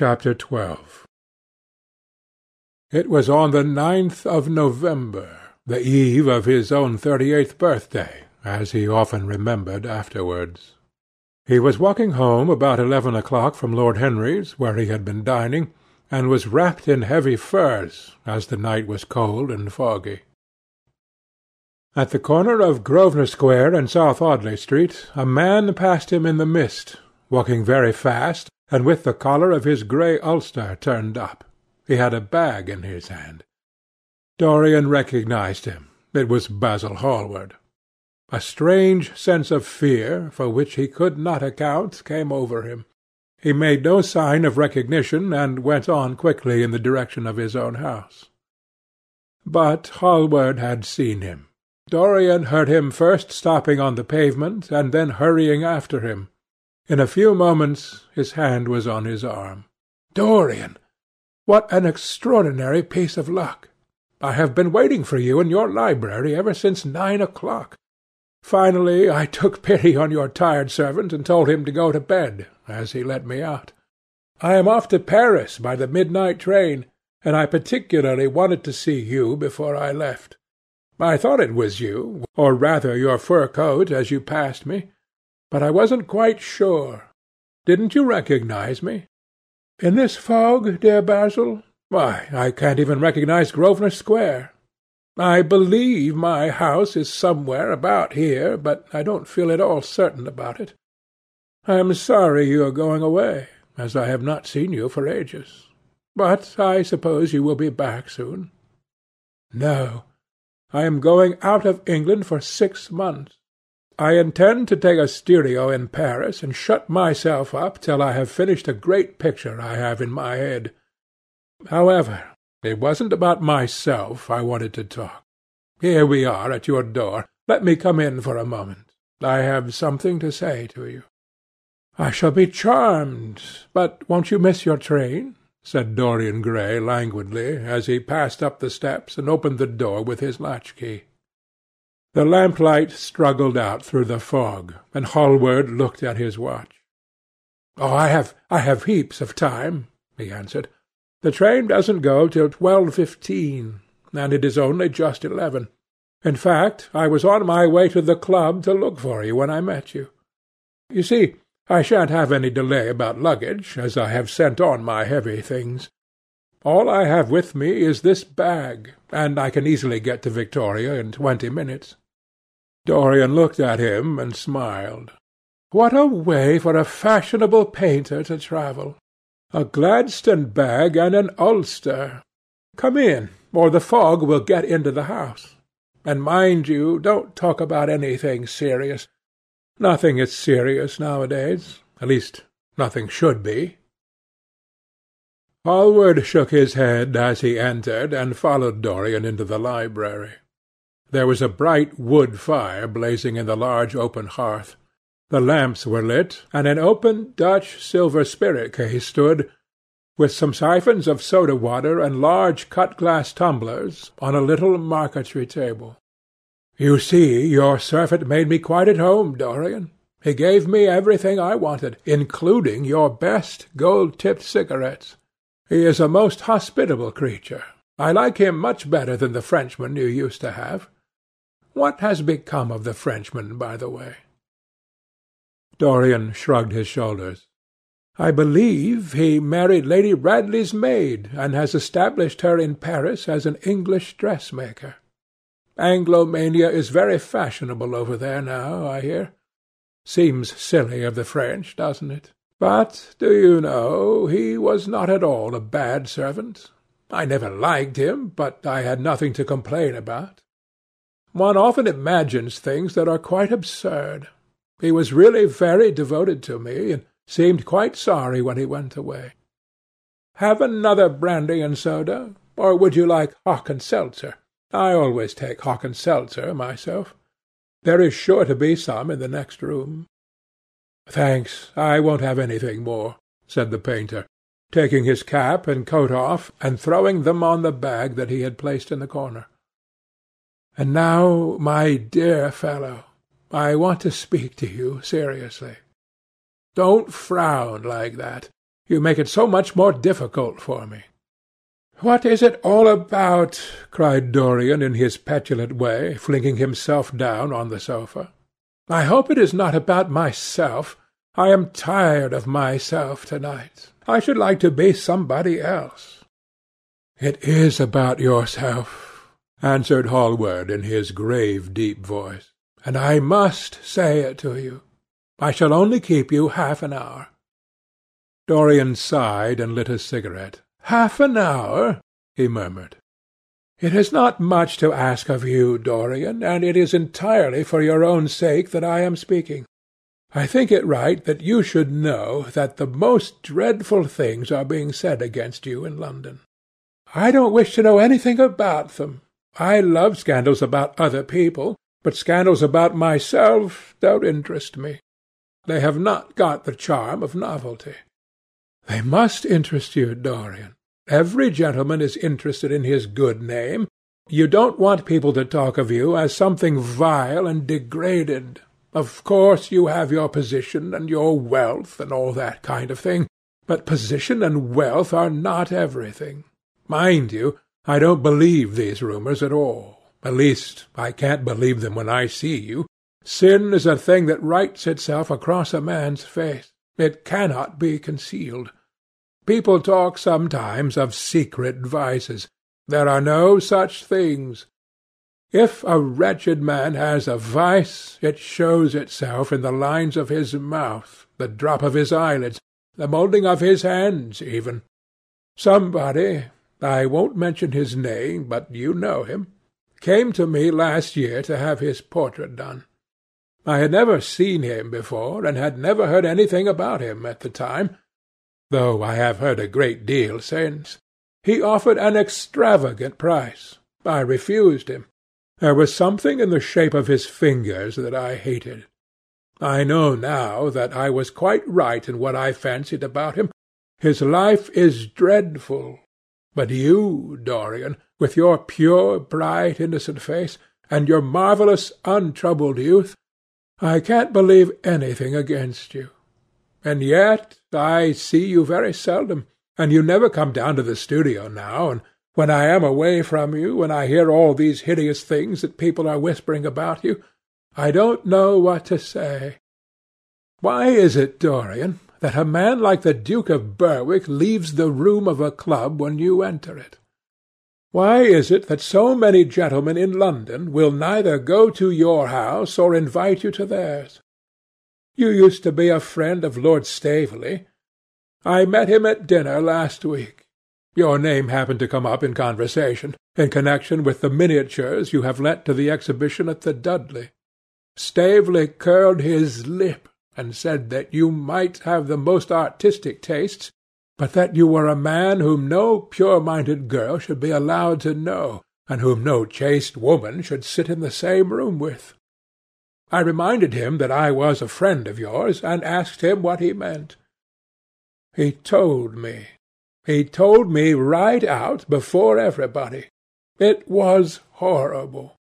Chapter twelve It was on the ninth of November, the eve of his own thirty eighth birthday, as he often remembered afterwards. He was walking home about eleven o'clock from Lord Henry's, where he had been dining, and was wrapped in heavy furs, as the night was cold and foggy. At the corner of Grosvenor Square and South Audley Street a man passed him in the mist, walking very fast, and with the collar of his grey ulster turned up. He had a bag in his hand. Dorian recognized him. It was Basil Hallward. A strange sense of fear, for which he could not account, came over him. He made no sign of recognition, and went on quickly in the direction of his own house. But Hallward had seen him. Dorian heard him first stopping on the pavement, and then hurrying after him. In a few moments his hand was on his arm. "Dorian! What an extraordinary piece of luck! I have been waiting for you in your library ever since nine o'clock. Finally I took pity on your tired servant and told him to go to bed, as he let me out. I am off to Paris by the midnight train, and I particularly wanted to see you before I left. I thought it was you, or rather your fur coat, as you passed me, but I wasn't quite sure. Didn't you recognize me? In this fog, dear Basil? Why, I can't even recognize Grosvenor Square. I believe my house is somewhere about here, but I don't feel at all certain about it. I am sorry you are going away, as I have not seen you for ages. But I suppose you will be back soon. No, I am going out of England for six months. I intend to take a studio in Paris and shut myself up till I have finished a great picture I have in my head. However, it wasn't about myself I wanted to talk. Here we are at your door. Let me come in for a moment. I have something to say to you. I shall be charmed. But won't you miss your train? said Dorian Gray languidly, as he passed up the steps and opened the door with his latch-key. The lamplight struggled out through the fog, and Hallward looked at his watch. "Oh, I have I have heaps of time," he answered. The train doesn't go till twelve fifteen, and it is only just eleven. In fact, I was on my way to the club to look for you when I met you. You see, I shan't have any delay about luggage, as I have sent on my heavy things. All I have with me is this bag, and I can easily get to Victoria in twenty minutes. Dorian looked at him and smiled. What a way for a fashionable painter to travel! A Gladstone bag and an ulster. Come in, or the fog will get into the house. And mind you, don't talk about anything serious. Nothing is serious nowadays. At least, nothing should be. Hallward shook his head as he entered, and followed Dorian into the library. There was a bright wood fire blazing in the large open hearth. The lamps were lit, and an open Dutch silver spirit case stood, with some siphons of soda water and large cut-glass tumblers, on a little marquetry table. You see, your servant made me quite at home, Dorian. He gave me everything I wanted, including your best gold-tipped cigarettes. He is a most hospitable creature. I like him much better than the Frenchman you used to have. What has become of the Frenchman, by the way? Dorian shrugged his shoulders. I believe he married Lady Radley's maid, and has established her in Paris as an English dressmaker. Anglomania is very fashionable over there now, I hear. Seems silly of the French, doesn't it? But, do you know, he was not at all a bad servant. I never liked him, but I had nothing to complain about. One often imagines things that are quite absurd. He was really very devoted to me, and seemed quite sorry when he went away. Have another brandy and soda, or would you like hock and seltzer? I always take hock and seltzer myself. There is sure to be some in the next room. Thanks, I won't have anything more, said the painter, taking his cap and coat off, and throwing them on the bag that he had placed in the corner. And now, my dear fellow, I want to speak to you seriously. Don't frown like that. You make it so much more difficult for me. What is it all about? cried Dorian in his petulant way, flinging himself down on the sofa. I hope it is not about myself. I am tired of myself to-night. I should like to be somebody else. It is about yourself, answered Hallward in his grave deep voice, and I must say it to you. I shall only keep you half an hour. Dorian sighed and lit a cigarette. Half an hour? he murmured. It is not much to ask of you, Dorian, and it is entirely for your own sake that I am speaking. I think it right that you should know that the most dreadful things are being said against you in London. I don't wish to know anything about them. I love scandals about other people, but scandals about myself don't interest me. They have not got the charm of novelty. They must interest you, Dorian. Every gentleman is interested in his good name. You don't want people to talk of you as something vile and degraded. Of course you have your position and your wealth and all that kind of thing, but position and wealth are not everything. Mind you, I don't believe these rumours at all. At least, I can't believe them when I see you. Sin is a thing that writes itself across a man's face. It cannot be concealed. People talk sometimes of secret vices. There are no such things. If a wretched man has a vice, it shows itself in the lines of his mouth, the drop of his eyelids, the moulding of his hands even. Somebody, I won't mention his name, but you know him, came to me last year to have his portrait done. I had never seen him before, and had never heard anything about him at the time, though I have heard a great deal since. He offered an extravagant price. I refused him. There was something in the shape of his fingers that I hated. I know now that I was quite right in what I fancied about him. His life is dreadful. But you, Dorian, with your pure, bright, innocent face, and your marvellous, untroubled youth, I can't believe anything against you. And yet I see you very seldom, and you never come down to the studio now, and when I am away from you, and I hear all these hideous things that people are whispering about you, I don't know what to say. Why is it, Dorian, that a man like the Duke of Berwick leaves the room of a club when you enter it? Why is it that so many gentlemen in London will neither go to your house or invite you to theirs? You used to be a friend of Lord Staveley. I met him at dinner last week. Your name happened to come up in conversation, in connection with the miniatures you have lent to the exhibition at the Dudley. Staveley curled his lip, and said that you might have the most artistic tastes, but that you were a man whom no pure-minded girl should be allowed to know, and whom no chaste woman should sit in the same room with. I reminded him that I was a friend of yours, and asked him what he meant. He told me. He told me right out before everybody. It was horrible.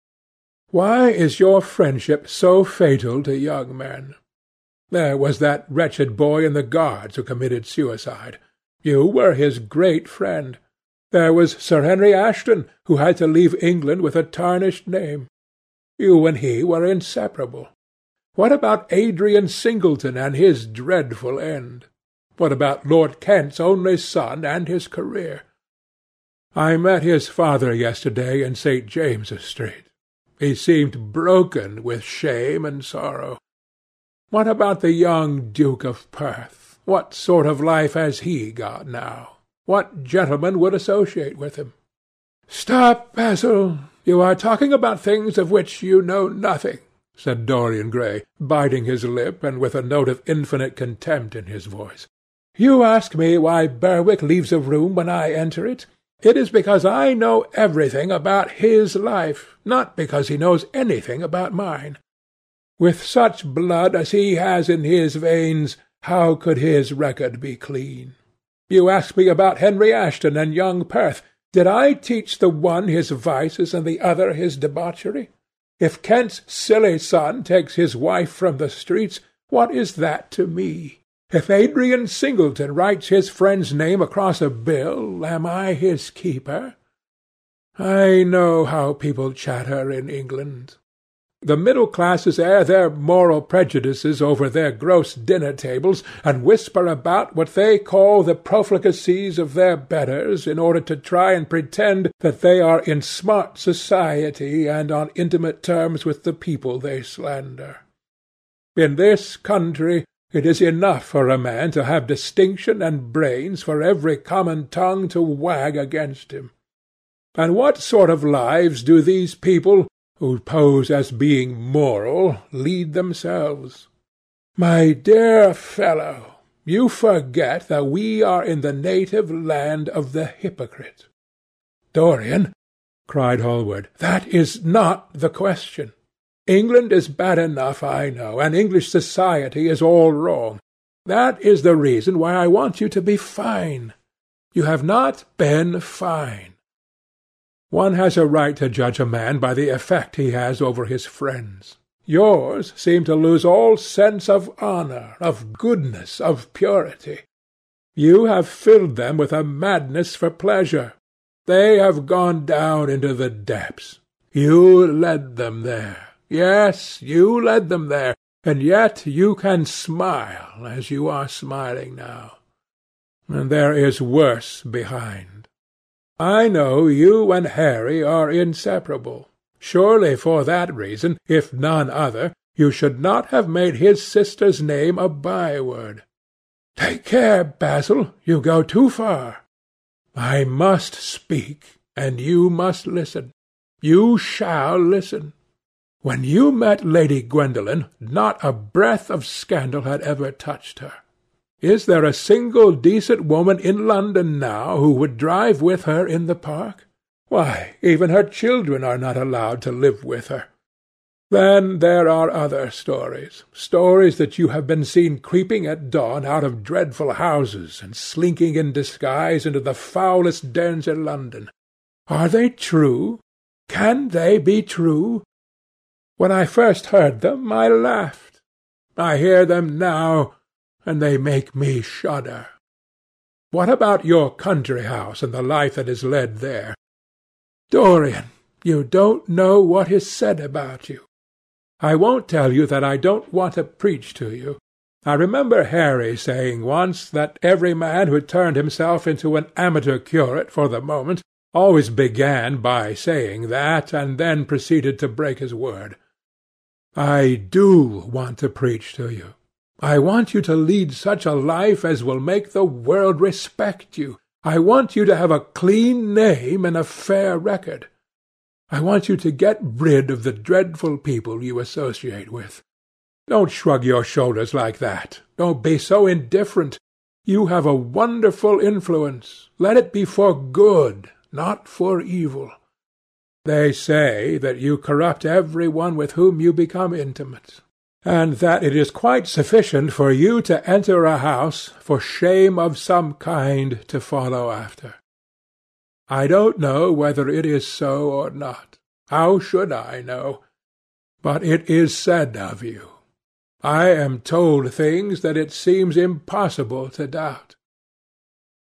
Why is your friendship so fatal to young men? There was that wretched boy in the Guards who committed suicide. You were his great friend. There was Sir Henry Ashton, who had to leave England with a tarnished name. You and he were inseparable. What about Adrian Singleton and his dreadful end? What about Lord Kent's only son and his career? I met his father yesterday in St. James's Street. He seemed broken with shame and sorrow. What about the young Duke of Perth? What sort of life has he got now? What gentleman would associate with him? Stop, Basil. You are talking about things of which you know nothing, said Dorian Gray, biting his lip and with a note of infinite contempt in his voice. You ask me why Berwick leaves a room when I enter it. It is because I know everything about his life, not because he knows anything about mine. With such blood as he has in his veins, how could his record be clean? You ask me about Henry Ashton and young Perth. Did I teach the one his vices and the other his debauchery? If Kent's silly son takes his wife from the streets, what is that to me? If Adrian Singleton writes his friend's name across a bill, am I his keeper? I know how people chatter in England. The middle classes air their moral prejudices over their gross dinner tables, and whisper about what they call the profligacies of their betters, in order to try and pretend that they are in smart society and on intimate terms with the people they slander. In this country it is enough for a man to have distinction and brains for every common tongue to wag against him. And what sort of lives do these people, who pose as being moral, lead themselves? My dear fellow, you forget that we are in the native land of the hypocrite. Dorian, cried Hallward, that is not the question. England is bad enough, I know, and English society is all wrong. That is the reason why I want you to be fine. You have not been fine. One has a right to judge a man by the effect he has over his friends. Yours seem to lose all sense of honour, of goodness, of purity. You have filled them with a madness for pleasure. They have gone down into the depths. You led them there. Yes, you led them there, and yet you can smile as you are smiling now. And there is worse behind. I know you and Harry are inseparable. Surely for that reason, if none other, you should not have made his sister's name a byword. Take care, Basil, you go too far. I must speak, and you must listen. You shall listen. When you met Lady Gwendolen, not a breath of scandal had ever touched her. Is there a single decent woman in London now who would drive with her in the park? Why, even her children are not allowed to live with her. Then there are other stories, stories that you have been seen creeping at dawn out of dreadful houses and slinking in disguise into the foulest dens in London. Are they true? Can they be true? When I first heard them, I laughed. I hear them now, and they make me shudder. What about your country house and the life that is led there? Dorian, you don't know what is said about you. I won't tell you that I don't want to preach to you. I remember Harry saying once that every man who turned himself into an amateur curate for the moment always began by saying that, and then proceeded to break his word. I do want to preach to you. I want you to lead such a life as will make the world respect you. I want you to have a clean name and a fair record. I want you to get rid of the dreadful people you associate with. Don't shrug your shoulders like that. Don't be so indifferent. You have a wonderful influence. Let it be for good, not for evil. They say that you corrupt every one with whom you become intimate and that it is quite sufficient for you to enter a house for shame of some kind to follow after. I don't know whether it is so or not. How should I know? But it is said of you. I am told things that it seems impossible to doubt.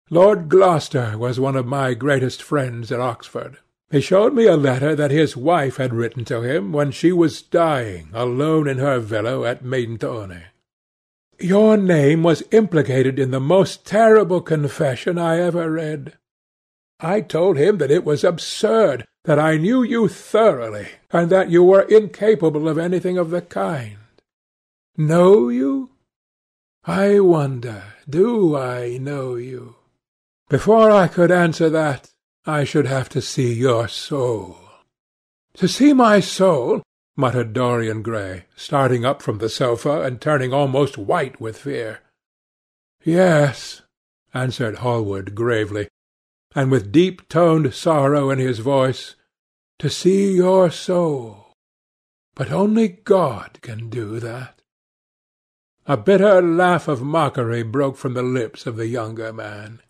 Lord Gloucester was one of my greatest friends at Oxford. He showed me a letter that his wife had written to him when she was dying alone in her villa at Mentone. Your name was implicated in the most terrible confession I ever read. I told him that it was absurd, that I knew you thoroughly, and that you were incapable of anything of the kind. Know you? I wonder, do I know you? Before I could answer that, I should have to see your soul. To see my soul? muttered Dorian Gray, starting up from the sofa and turning almost white with fear. Yes, answered Hallward gravely, and with deep-toned sorrow in his voice, to see your soul. But only God can do that. A bitter laugh of mockery broke from the lips of the younger man.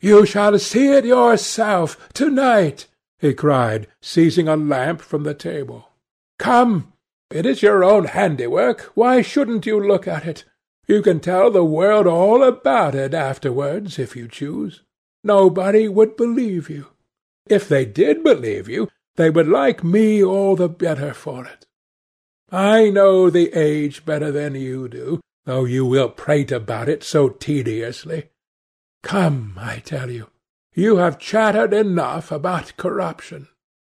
You shall see it yourself, to-night, he cried, seizing a lamp from the table. Come, it is your own handiwork. Why shouldn't you look at it? You can tell the world all about it afterwards, if you choose. Nobody would believe you. If they did believe you, they would like me all the better for it. I know the age better than you do, though you will prate about it so tediously. Come, I tell you, you have chattered enough about corruption.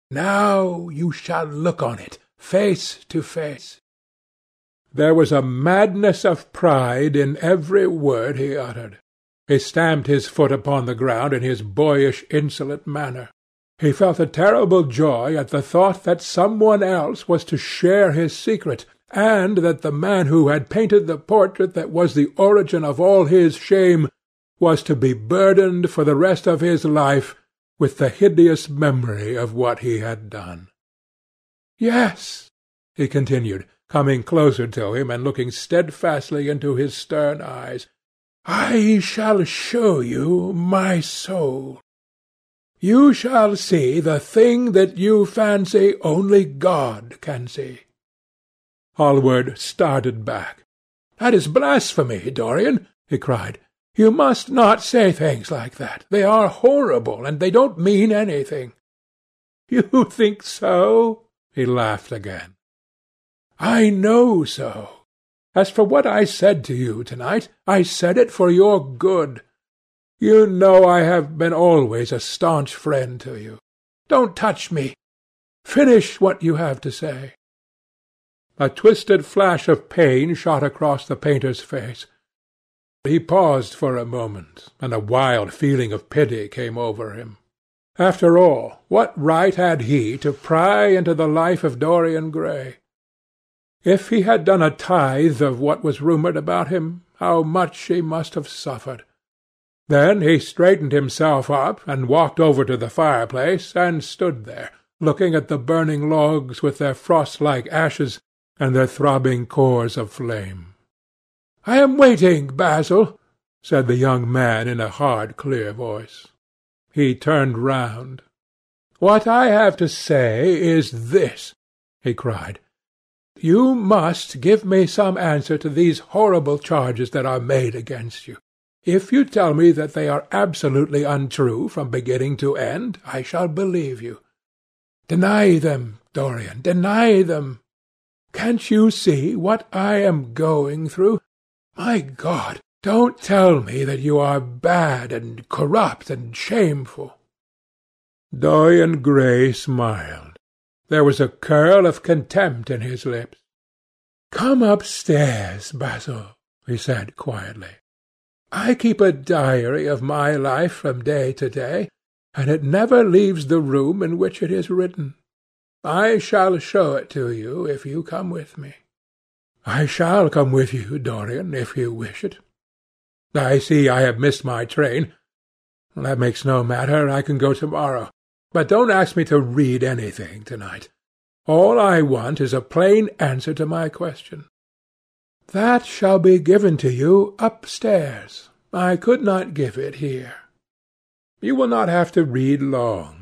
Now you shall look on it, face to face. There was a madness of pride in every word he uttered. He stamped his foot upon the ground in his boyish, insolent manner. He felt a terrible joy at the thought that some one else was to share his secret, and that the man who had painted the portrait that was the origin of all his shame was to be burdened for the rest of his life with the hideous memory of what he had done. Yes, he continued, coming closer to him and looking steadfastly into his stern eyes, I shall show you my soul. You shall see the thing that you fancy only God can see. Hallward started back. That is blasphemy, Dorian, he cried. You must not say things like that. They are horrible, and they don't mean anything. You think so? He laughed again. I know so. As for what I said to you tonight, I said it for your good. You know I have been always a staunch friend to you. Don't touch me. Finish what you have to say. A twisted flash of pain shot across the painter's face. He paused for a moment, and a wild feeling of pity came over him. After all, what right had he to pry into the life of Dorian Gray? If he had done a tithe of what was rumoured about him, how much he must have suffered! Then he straightened himself up, and walked over to the fireplace, and stood there, looking at the burning logs with their frost-like ashes and their throbbing cores of flame. "I am waiting, Basil," said the young man in a hard, clear voice. He turned round. "What I have to say is this," he cried. "You must give me some answer to these horrible charges that are made against you. If you tell me that they are absolutely untrue from beginning to end, I shall believe you. Deny them, Dorian, deny them. Can't you see what I am going through? My God, don't tell me that you are bad and corrupt and shameful. Dorian Gray smiled. There was a curl of contempt in his lips. Come upstairs, Basil, he said quietly. I keep a diary of my life from day to day, and it never leaves the room in which it is written. I shall show it to you if you come with me. I shall come with you, Dorian, if you wish it. I see I have missed my train. That makes no matter. I can go to-morrow. But don't ask me to read anything to-night. All I want is a plain answer to my question. That shall be given to you upstairs. I could not give it here. You will not have to read long.